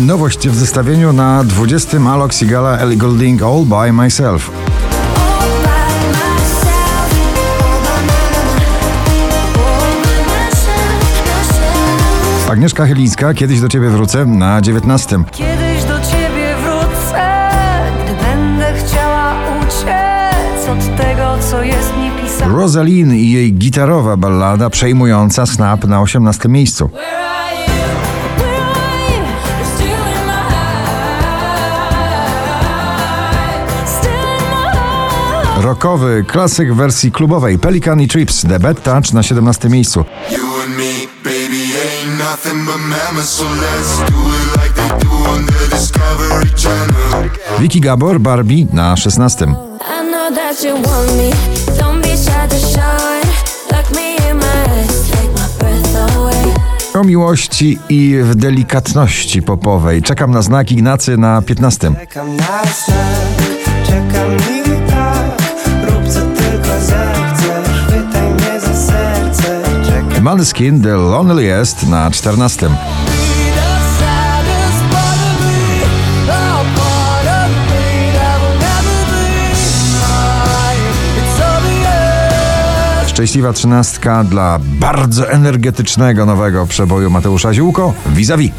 Nowość w zestawieniu na 20. Alok Sigala Ellie Goulding All By Myself. Agnieszka Chylińska, kiedyś do ciebie wrócę na 19. Kiedyś do ciebie wrócę, gdy będę chciała uciec od tego, co jest mi pisane. Rosaline i jej gitarowa ballada przejmująca Snap na 18 miejscu. Rockowy klasyk w wersji klubowej Pelican i Trips The Bad Touch na 17 miejscu. Vicky Gabor Barbie na 16. I know that you want me. Don't be shy to show it. Look me in my eyes, take my breath away. O miłości i w delikatności popowej. Czekam na znak Ignacy na 15. Czekam na znak, czekam Maneskin The Loneliest na 14. Szczęśliwa trzynastka dla bardzo energetycznego nowego przeboju Mateusza Ziółko vis-a-vis.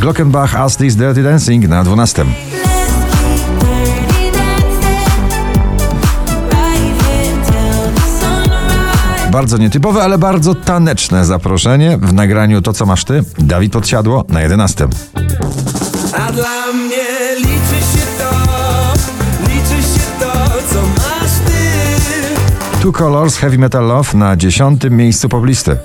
Glockenbach As This Dirty Dancing na 12. Bardzo nietypowe, ale bardzo taneczne zaproszenie w nagraniu To co masz ty, Dawid Podsiadło na 11. A dla mnie liczy się to Liczy się to, co masz ty Two Colors Heavy Metal Love na 10. miejscu poblisty.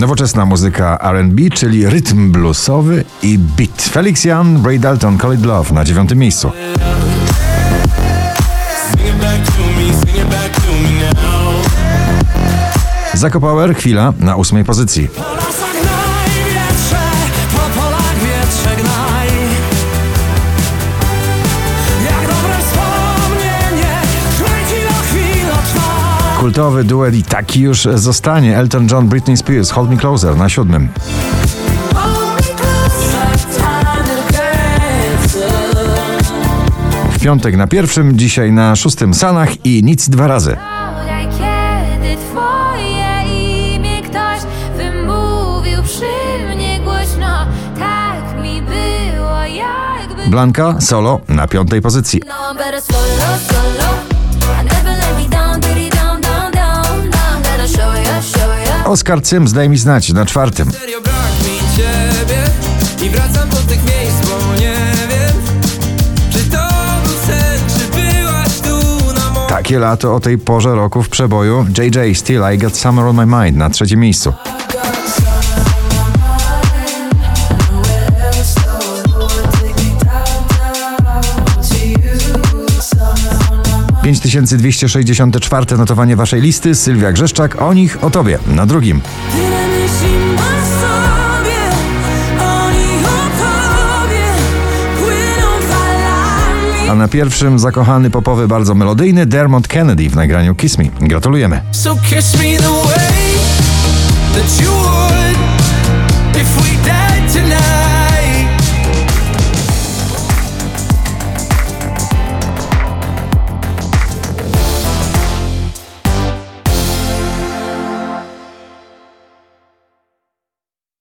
Nowoczesna muzyka R&B, czyli rytm bluesowy i beat. Felix Jan, Ray Dalton, Call Love na 9. miejscu. Sing it back to me, Kultowy duet i taki już zostanie. Elton John, Britney Spears, Hold Me Closer na 7. W piątek na pierwszym, dzisiaj na szóstym Sanach i nic dwa razy. Tak. Blanka, solo na piątej pozycji. Oskar Cym, daj mi znać na czwartym. Serio brak mi ciebie I wracam do tych miejsc, bo nie wiem Czy to był sen, czy byłaś tu na moim Takie lato o tej porze roku w przeboju. JJ, Still I Got Summer on My Mind na trzecim miejscu. 5264 notowanie waszej listy. Sylwia Grzeszczak. O nich, o tobie. Na drugim. A na pierwszym zakochany popowy, bardzo melodyjny Dermot Kennedy w nagraniu Kiss Me. Gratulujemy. So kiss me